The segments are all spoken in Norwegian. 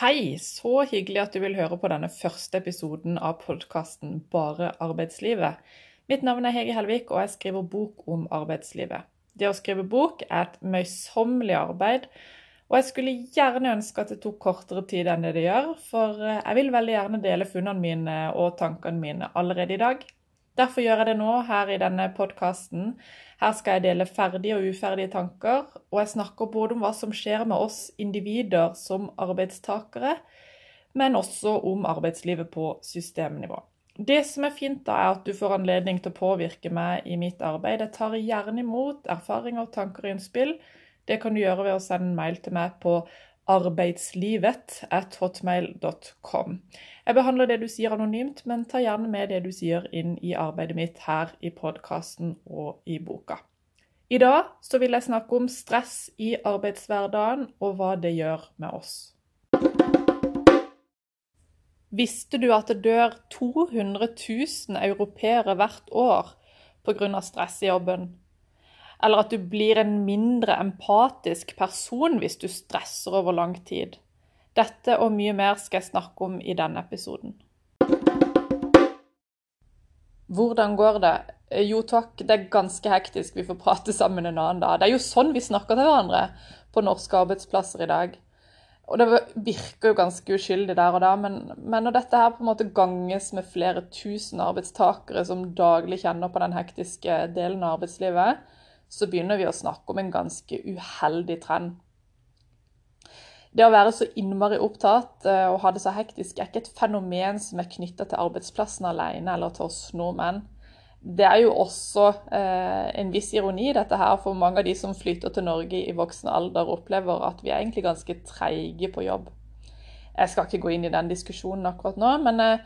Hei, så hyggelig at du vil høre på denne første episoden av podkasten Bare arbeidslivet. Mitt navn er Hege Helvik, og jeg skriver bok om arbeidslivet. Det å skrive bok er et møysommelig arbeid, og jeg skulle gjerne ønske at det tok kortere tid enn det det gjør, for eh, jeg vil veldig gjerne dele funnene mine og tankene mine allerede i dag. Derfor gjør jeg det nå her i denne podkasten. Her skal jeg dele ferdige og uferdige tanker, og jeg snakker både om hva som skjer med oss individer som arbeidstakere, men også om arbeidslivet på systemnivå. Det som er fint, da, er at du får anledning til å påvirke meg i mitt arbeid. Jeg tar gjerne imot erfaringer, tanker og innspill. Det kan du gjøre ved å sende en mail til meg på arbeidslivet at hotmail.com. Jeg behandler det du sier anonymt, men tar gjerne med det du sier inn i arbeidet mitt her i podkasten og i boka. I dag så vil jeg snakke om stress i arbeidshverdagen og hva det gjør med oss. Visste du at det dør 200 000 europeere hvert år pga. stress i jobben? Eller at du blir en mindre empatisk person hvis du stresser over lang tid. Dette og mye mer skal jeg snakke om i denne episoden. Hvordan går det? Jo takk, det er ganske hektisk. Vi får prate sammen en annen dag. Det er jo sånn vi snakker til hverandre på norske arbeidsplasser i dag. Og det virker jo ganske uskyldig der og da, men, men, når dette her på en måte ganges med flere tusen arbeidstakere som daglig kjenner på den hektiske delen av arbeidslivet, så begynner vi å snakke om en ganske uheldig trend. Det å være så innmari opptatt eh, og ha det så hektisk er ikke et fenomen som er knytta til arbeidsplassen alene eller til oss nordmenn. Det er jo også eh, en viss ironi dette her, for mange av de som flytter til Norge i voksen alder, opplever at vi er egentlig ganske treige på jobb. Jeg skal ikke gå inn i den diskusjonen akkurat nå, men Eh,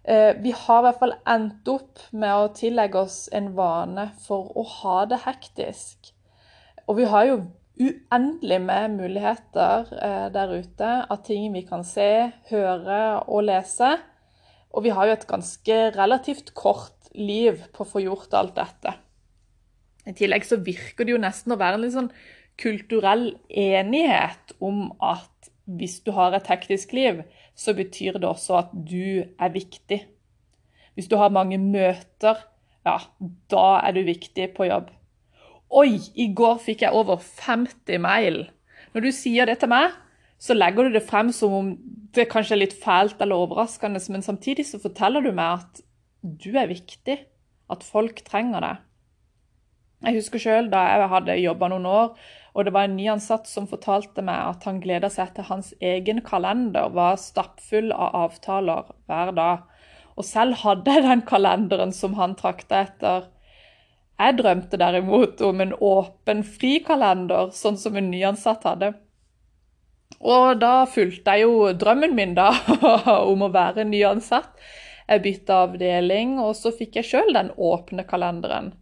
vi har i hvert fall endt opp med å tillegge oss en vane for å ha det hektisk. Og vi har jo uendelig med muligheter eh, der ute av ting vi kan se, høre og lese. Og vi har jo et ganske relativt kort liv på å få gjort alt dette. I tillegg så virker det jo nesten å være en litt sånn kulturell enighet om at hvis du har et hektisk liv, så betyr det også at du er viktig. Hvis du har mange møter, ja, da er du viktig på jobb. Oi, i går fikk jeg over 50 mail. Når du sier det til meg, så legger du det frem som om det kanskje er litt fælt eller overraskende, men samtidig så forteller du meg at du er viktig, at folk trenger deg. Jeg husker sjøl da jeg hadde jobba noen år og det var en nyansatt som fortalte meg at han gleda seg til hans egen kalender var stappfull av avtaler hver dag. Og selv hadde jeg den kalenderen som han trakta etter. Jeg drømte derimot om en åpen frikalender, sånn som en nyansatt hadde. Og da fulgte jeg jo drømmen min da, om å være nyansatt. Jeg bytta avdeling, og så fikk jeg sjøl den åpne kalenderen.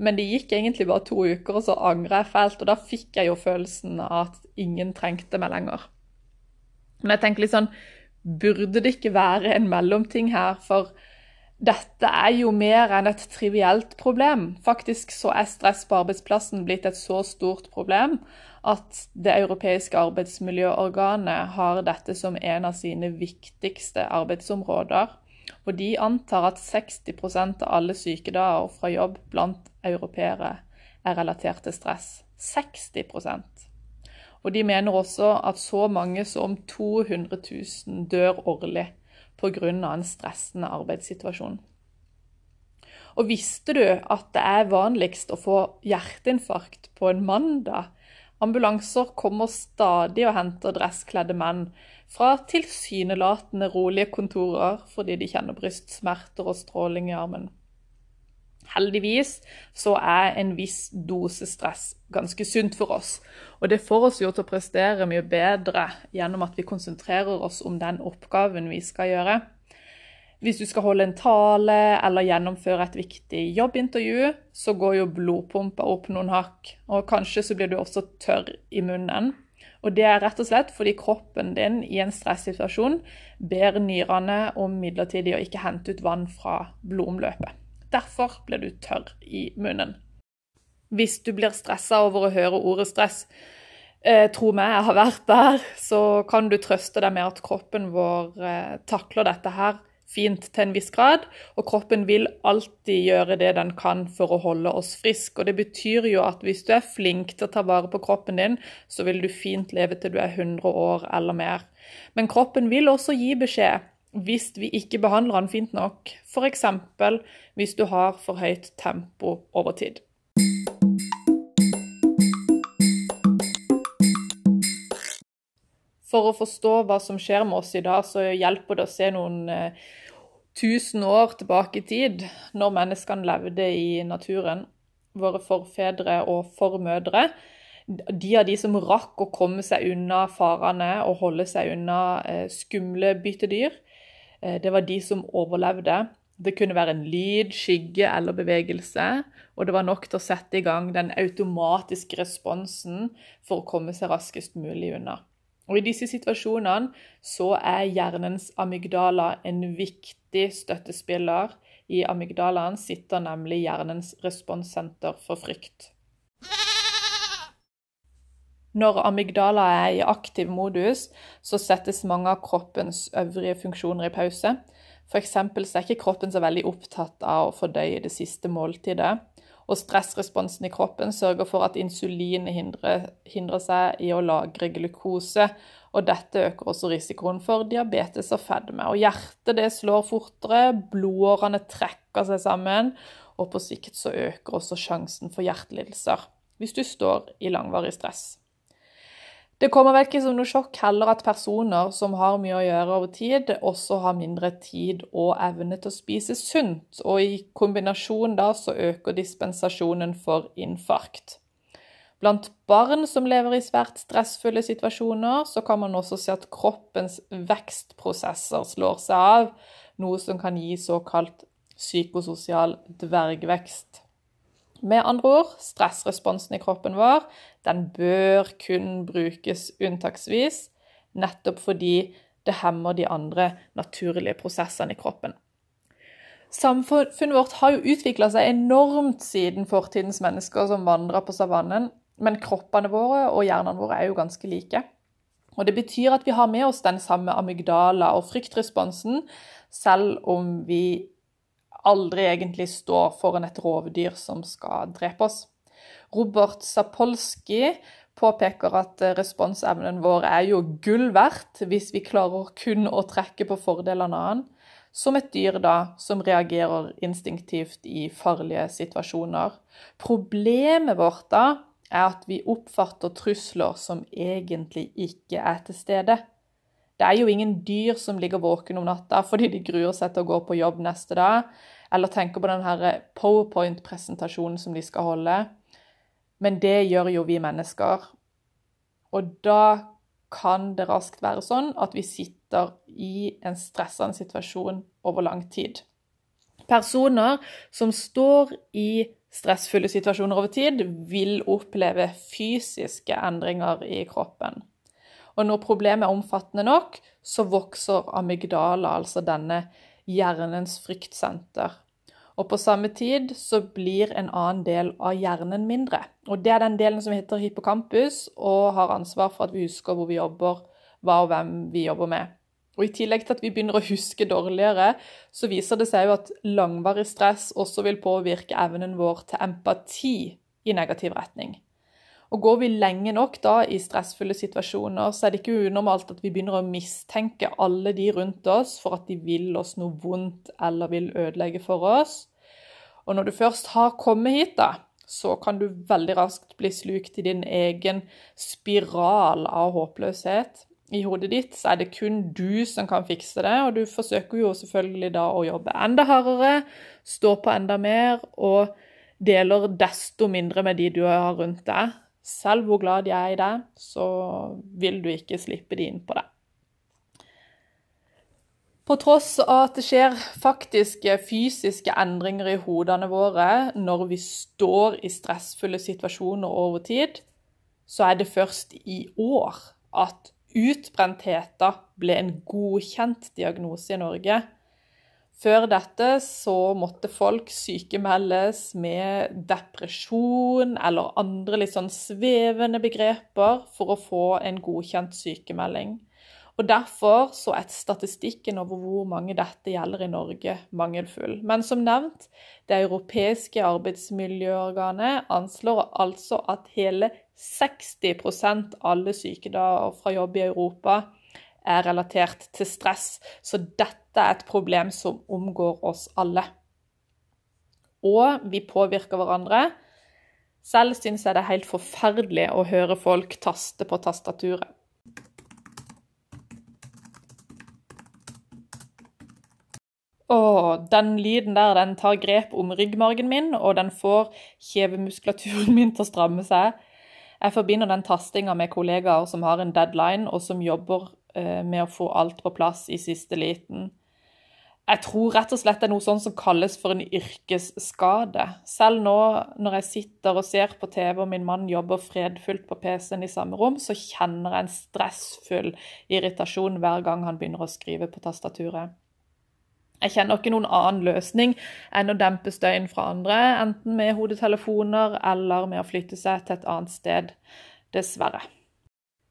Men det gikk egentlig bare to uker, og så angra jeg fælt. Og da fikk jeg jo følelsen av at ingen trengte meg lenger. Men jeg tenker litt sånn Burde det ikke være en mellomting her? For dette er jo mer enn et trivielt problem. Faktisk så er stress på arbeidsplassen blitt et så stort problem at Det europeiske arbeidsmiljøorganet har dette som en av sine viktigste arbeidsområder. Og de antar at 60% av alle sykedager fra jobb blant europeere er relatert til stress. 60% Og de mener også at så mange som 200 000 dør årlig pga. en stressende arbeidssituasjon. Og visste du at det er vanligst å få hjerteinfarkt på en mandag? Ambulanser kommer stadig og henter dresskledde menn fra tilsynelatende rolige kontorer fordi de kjenner brystsmerter og stråling i armen. Heldigvis så er en viss dose stress ganske sunt for oss. Og det får oss jo til å prestere mye bedre gjennom at vi konsentrerer oss om den oppgaven vi skal gjøre. Hvis du skal holde en tale eller gjennomføre et viktig jobbintervju, så går jo blodpumpa opp noen hakk, og kanskje så blir du også tørr i munnen. Og det er rett og slett fordi kroppen din i en stressituasjon ber nyrene om midlertidig å ikke hente ut vann fra blodomløpet. Derfor blir du tørr i munnen. Hvis du blir stressa over å høre ordet stress, eh, tro meg, jeg har vært der, så kan du trøste deg med at kroppen vår eh, takler dette her fint til en viss grad. Og kroppen vil alltid gjøre det den kan for å holde oss friske. Og det betyr jo at hvis du er flink til å ta vare på kroppen din, så vil du fint leve til du er 100 år eller mer. Men kroppen vil også gi beskjed hvis vi ikke behandler den fint nok. F.eks. hvis du har for høyt tempo over tid. For å forstå hva som skjer med oss i dag, så hjelper det å se noen eh, tusen år tilbake i tid, når menneskene levde i naturen. Våre forfedre og formødre. De av de som rakk å komme seg unna farene og holde seg unna eh, skumle byttedyr, eh, det var de som overlevde. Det kunne være en lyd, skygge eller bevegelse, og det var nok til å sette i gang den automatiske responsen for å komme seg raskest mulig unna. Og I disse situasjonene så er hjernens amygdala en viktig støttespiller. I amygdalaen sitter nemlig hjernens responssenter for frykt. Når amygdala er i aktiv modus, så settes mange av kroppens øvrige funksjoner i pause. F.eks. er ikke kroppen så veldig opptatt av å fordøye det siste måltidet. Og stressresponsen i kroppen sørger for at insulinet hindrer, hindrer seg i å lagre glukose. Og dette øker også risikoen for diabetes og fedme. Og hjertet det slår fortere, blodårene trekker seg sammen, og på sikt så øker også sjansen for hjertelidelser hvis du står i langvarig stress. Det kommer vel ikke som noe sjokk heller at personer som har mye å gjøre over tid, også har mindre tid og evne til å spise sunt. Og i kombinasjon da så øker dispensasjonen for infarkt. Blant barn som lever i svært stressfulle situasjoner, så kan man også se at kroppens vekstprosesser slår seg av, noe som kan gi såkalt psykososial dvergvekst. Med andre ord, stressresponsen i kroppen vår den bør kun brukes unntaksvis, nettopp fordi det hemmer de andre naturlige prosessene i kroppen. Samfunnet vårt har jo utvikla seg enormt siden fortidens mennesker som vandra på savannen, men kroppene våre og hjernene våre er jo ganske like. Og Det betyr at vi har med oss den samme amygdala og fryktresponsen, selv om vi aldri egentlig står foran et rovdyr som skal drepe oss. Robert Sapolsky påpeker at responsevnen vår er jo gull verdt hvis vi klarer kun å trekke på fordelene av den, som et dyr da som reagerer instinktivt i farlige situasjoner. Problemet vårt da er at vi oppfatter trusler som egentlig ikke er til stede. Det er jo ingen dyr som ligger våken om natta fordi de gruer seg til å gå på jobb neste dag, eller tenker på denne powerpoint-presentasjonen som de skal holde. Men det gjør jo vi mennesker. Og da kan det raskt være sånn at vi sitter i en stressende situasjon over lang tid. Personer som står i stressfulle situasjoner over tid, vil oppleve fysiske endringer i kroppen. Og når problemet er omfattende nok, så vokser amygdala, altså denne hjernens fryktsenter. Og på samme tid så blir en annen del av hjernen mindre. Og det er den delen som heter hippocampus, og har ansvar for at vi husker hvor vi jobber, hva og hvem vi jobber med. Og I tillegg til at vi begynner å huske dårligere, så viser det seg jo at langvarig stress også vil påvirke evnen vår til empati i negativ retning. Og Går vi lenge nok da i stressfulle situasjoner, så er det ikke unormalt at vi begynner å mistenke alle de rundt oss for at de vil oss noe vondt eller vil ødelegge for oss. Og når du først har kommet hit, da, så kan du veldig raskt bli slukt i din egen spiral av håpløshet. I hodet ditt så er det kun du som kan fikse det, og du forsøker jo selvfølgelig da å jobbe enda hardere, stå på enda mer og deler desto mindre med de du har rundt deg. Selv hvor glad de er i deg, så vil du ikke slippe de inn på det. På tross av at det skjer faktiske fysiske endringer i hodene våre når vi står i stressfulle situasjoner over tid, så er det først i år at utbrentheten ble en godkjent diagnose i Norge. Før dette så måtte folk sykemeldes med depresjon eller andre litt sånn svevende begreper for å få en godkjent sykemelding. Og Derfor så er statistikken over hvor mange dette gjelder i Norge, mangelfull. Men som nevnt, det europeiske arbeidsmiljøorganet anslår altså at hele 60% av alle sykedager fra jobb i Europa er relatert til stress. Så dette er et problem som omgår oss alle. Og vi påvirker hverandre. Selv syns jeg det er helt forferdelig å høre folk taste på tastaturet. Og den lyden der, den tar grep om ryggmargen min, og den får kjevemuskulaturen min til å stramme seg. Jeg forbinder den tastinga med kollegaer som har en deadline, og som jobber eh, med å få alt på plass i siste liten. Jeg tror rett og slett det er noe sånn som kalles for en yrkesskade. Selv nå når jeg sitter og ser på TV og min mann jobber fredfullt på PC-en i samme rom, så kjenner jeg en stressfull irritasjon hver gang han begynner å skrive på tastaturet. Jeg kjenner ikke noen annen løsning enn å dempe støyen fra andre, enten med hodetelefoner eller med å flytte seg til et annet sted. Dessverre.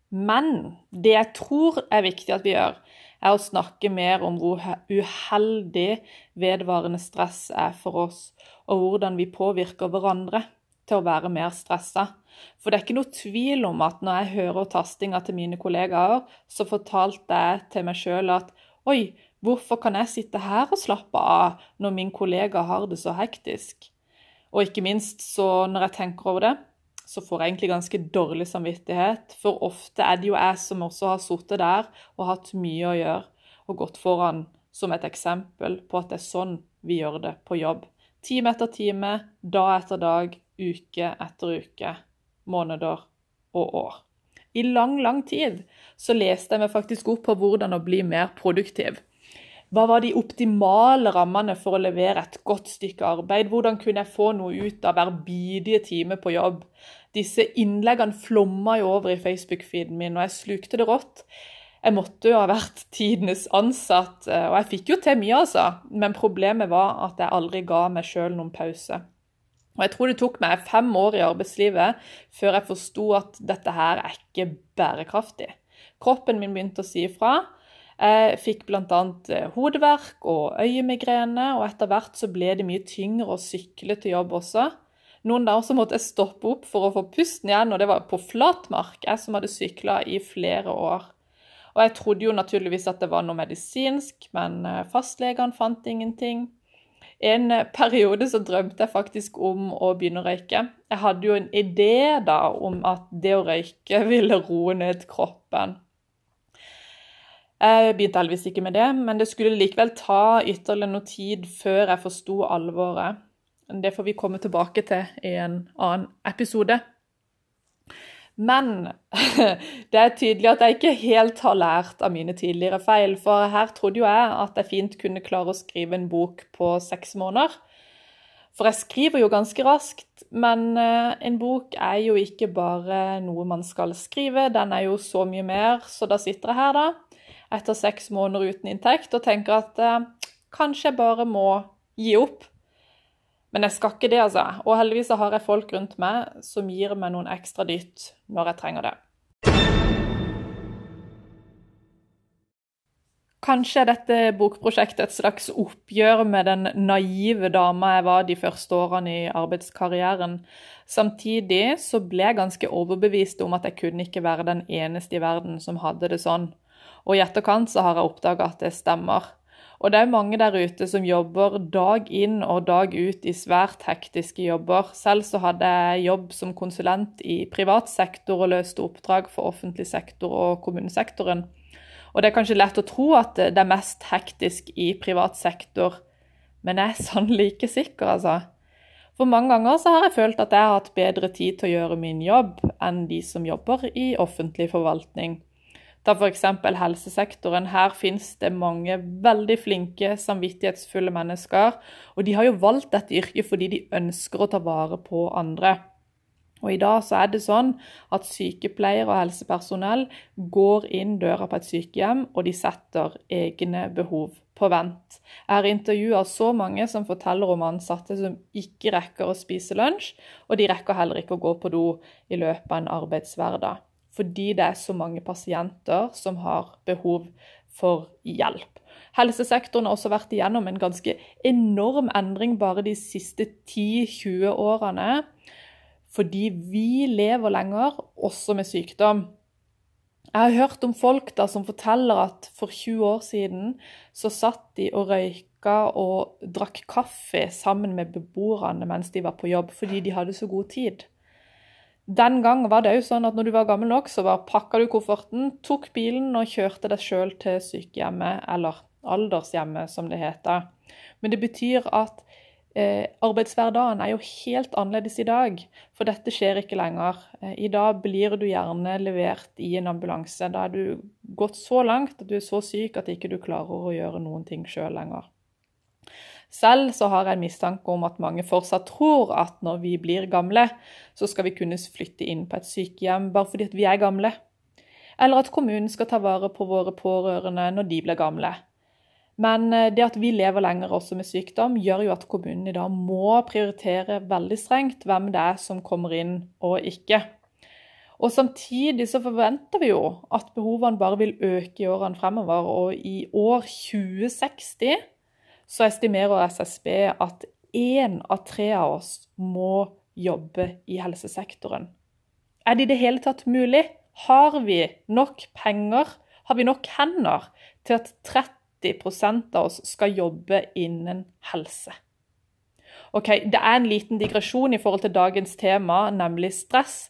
Men det jeg tror er viktig at vi gjør, er å snakke mer om hvor uheldig vedvarende stress er for oss, og hvordan vi påvirker hverandre til å være mer stressa. For det er ikke noe tvil om at når jeg hører tastinga til mine kollegaer, så fortalte jeg til meg sjøl at oi, Hvorfor kan jeg sitte her og slappe av når min kollega har det så hektisk? Og ikke minst, så når jeg tenker over det, så får jeg egentlig ganske dårlig samvittighet. For ofte er det jo jeg som også har sittet der og hatt mye å gjøre, og gått foran som et eksempel på at det er sånn vi gjør det på jobb. Time etter time, dag etter dag, uke etter uke, måneder og år. I lang, lang tid så leste jeg meg faktisk opp på hvordan å bli mer produktiv. Hva var de optimale rammene for å levere et godt stykke arbeid? Hvordan kunne jeg få noe ut av hver bidige time på jobb? Disse innleggene flomma jo over i Facebook-feeden min, og jeg slukte det rått. Jeg måtte jo ha vært tidenes ansatt, eh, og jeg fikk jo til mye, altså. Men problemet var at jeg aldri ga meg sjøl noen pause. Og jeg tror det tok meg fem år i arbeidslivet før jeg forsto at dette her er ikke bærekraftig. Kroppen min begynte å si ifra. Jeg fikk bl.a. Eh, hodeverk og øyemigrene, og etter hvert så ble det mye tyngre å sykle til jobb også. Noen dager så måtte jeg stoppe opp for å få pusten igjen, og det var på flatmark, jeg som hadde sykla i flere år. Og jeg trodde jo naturligvis at det var noe medisinsk, men eh, fastlegene fant ingenting. En eh, periode så drømte jeg faktisk om å begynne å røyke. Jeg hadde jo en idé da om at det å røyke ville roe ned kroppen. Jeg begynte heldigvis ikke med det, men det skulle likevel ta ytterligere noe tid før jeg forsto alvoret. Det får vi komme tilbake til i en annen episode. Men det er tydelig at jeg ikke helt har lært av mine tidligere feil. For her trodde jo jeg at jeg fint kunne klare å skrive en bok på seks måneder. For jeg skriver jo ganske raskt, men eh, en bok er jo ikke bare noe man skal skrive, den er jo så mye mer. Så da sitter jeg her, da etter seks måneder uten inntekt og tenker at eh, kanskje jeg bare må gi opp. Men jeg skal ikke det, altså. Og heldigvis har jeg folk rundt meg som gir meg noen ekstra dytt når jeg trenger det. Kanskje er dette bokprosjektet et slags oppgjør med den naive dama jeg var de første årene i arbeidskarrieren. Samtidig så ble jeg ganske overbevist om at jeg kunne ikke være den eneste i verden som hadde det sånn. Og i etterkant så har jeg oppdaga at det stemmer. Og det er mange der ute som jobber dag inn og dag ut i svært hektiske jobber. Selv så hadde jeg jobb som konsulent i privat sektor og løste oppdrag for offentlig sektor og kommunesektoren. Og det er kanskje lett å tro at det er mest hektisk i privat sektor, men jeg er sannelig ikke sikker, altså. For mange ganger så har jeg følt at jeg har hatt bedre tid til å gjøre min jobb enn de som jobber i offentlig forvaltning. Ta f.eks. helsesektoren. Her finnes det mange veldig flinke, samvittighetsfulle mennesker. Og de har jo valgt dette yrket fordi de ønsker å ta vare på andre. Og I dag så er det sånn at sykepleiere og helsepersonell går inn døra på et sykehjem, og de setter egne behov på vent. Jeg har intervjua så mange som forteller om ansatte som ikke rekker å spise lunsj, og de rekker heller ikke å gå på do i løpet av en arbeidshverdag. Fordi det er så mange pasienter som har behov for hjelp. Helsesektoren har også vært igjennom en ganske enorm endring bare de siste 10-20 årene. Fordi vi lever lenger, også med sykdom. Jeg har hørt om folk da som forteller at for 20 år siden så satt de og røyka og drakk kaffe sammen med beboerne mens de var på jobb, fordi de hadde så god tid. Den gang var det jo sånn at når du var gammel nok, så bare pakka du kofferten, tok bilen og kjørte deg sjøl til sykehjemmet, eller aldershjemmet som det heter. Men det betyr at Eh, arbeidshverdagen er jo helt annerledes i dag, for dette skjer ikke lenger. Eh, I dag blir du gjerne levert i en ambulanse. Da er du gått så langt at du er så syk at ikke du klarer å gjøre noen ting sjøl lenger. Selv så har jeg en mistanke om at mange fortsatt tror at når vi blir gamle, så skal vi kunne flytte inn på et sykehjem bare fordi vi er gamle. Eller at kommunen skal ta vare på våre pårørende når de blir gamle. Men eh, det at vi lever lenger også med sykdom, gjør jo at kommunen i dag må prioritere veldig strengt hvem det er som kommer inn og ikke. Og Samtidig så forventer vi jo at behovene bare vil øke i årene fremover. Og i år 2060 så estimerer SSB at én av tre av oss må jobbe i helsesektoren. Er det i det hele tatt mulig? Har vi nok penger? Har vi nok hender til at 30 90 av oss skal jobbe innen helse. Ok, Det er en liten digresjon i forhold til dagens tema, nemlig stress.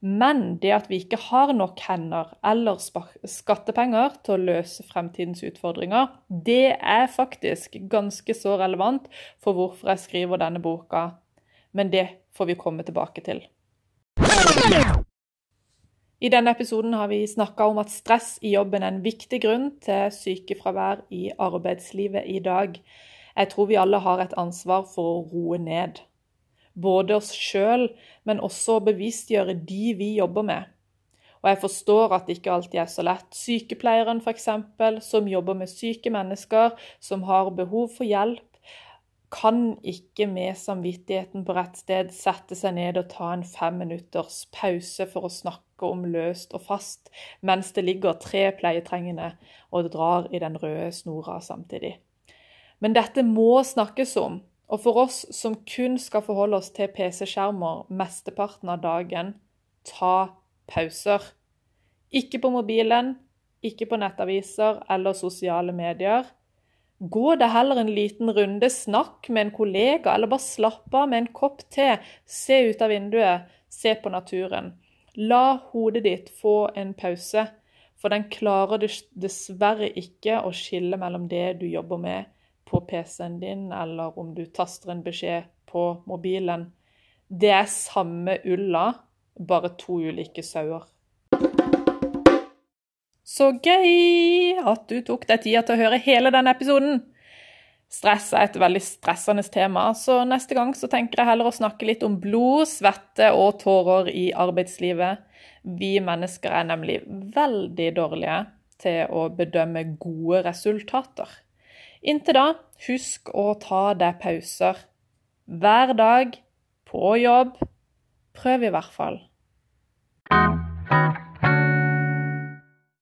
Men det at vi ikke har nok hender eller skattepenger til å løse fremtidens utfordringer, det er faktisk ganske så relevant for hvorfor jeg skriver denne boka. Men det får vi komme tilbake til. I denne episoden har vi snakka om at stress i jobben er en viktig grunn til sykefravær i arbeidslivet i dag. Jeg tror vi alle har et ansvar for å roe ned. Både oss sjøl, men også bevisstgjøre de vi jobber med. Og jeg forstår at det ikke alltid er så lett. Sykepleieren f.eks., som jobber med syke mennesker, som har behov for hjelp, kan ikke med samvittigheten på rett sted sette seg ned og ta en fem minutters pause for å snakke om løst og fast, mens det ligger tre pleietrengende og drar i den røde snora samtidig. Men dette må snakkes om, og for oss som kun skal forholde oss til PC-skjermer mesteparten av dagen, ta pauser. Ikke på mobilen, ikke på nettaviser eller sosiale medier Gå det heller en liten runde, snakk med en kollega, eller bare slapp av med en kopp te. Se ut av vinduet, se på naturen. La hodet ditt få en pause, for den klarer dessverre ikke å skille mellom det du jobber med på PC-en din, eller om du taster en beskjed på mobilen. Det er samme ulla, bare to ulike sauer. Så gøy at du tok deg tida til å høre hele denne episoden. Stress er et veldig stressende tema, så neste gang så tenker jeg heller å snakke litt om blod, svette og tårer i arbeidslivet. Vi mennesker er nemlig veldig dårlige til å bedømme gode resultater. Inntil da, husk å ta deg pauser. Hver dag, på jobb. Prøv i hvert fall.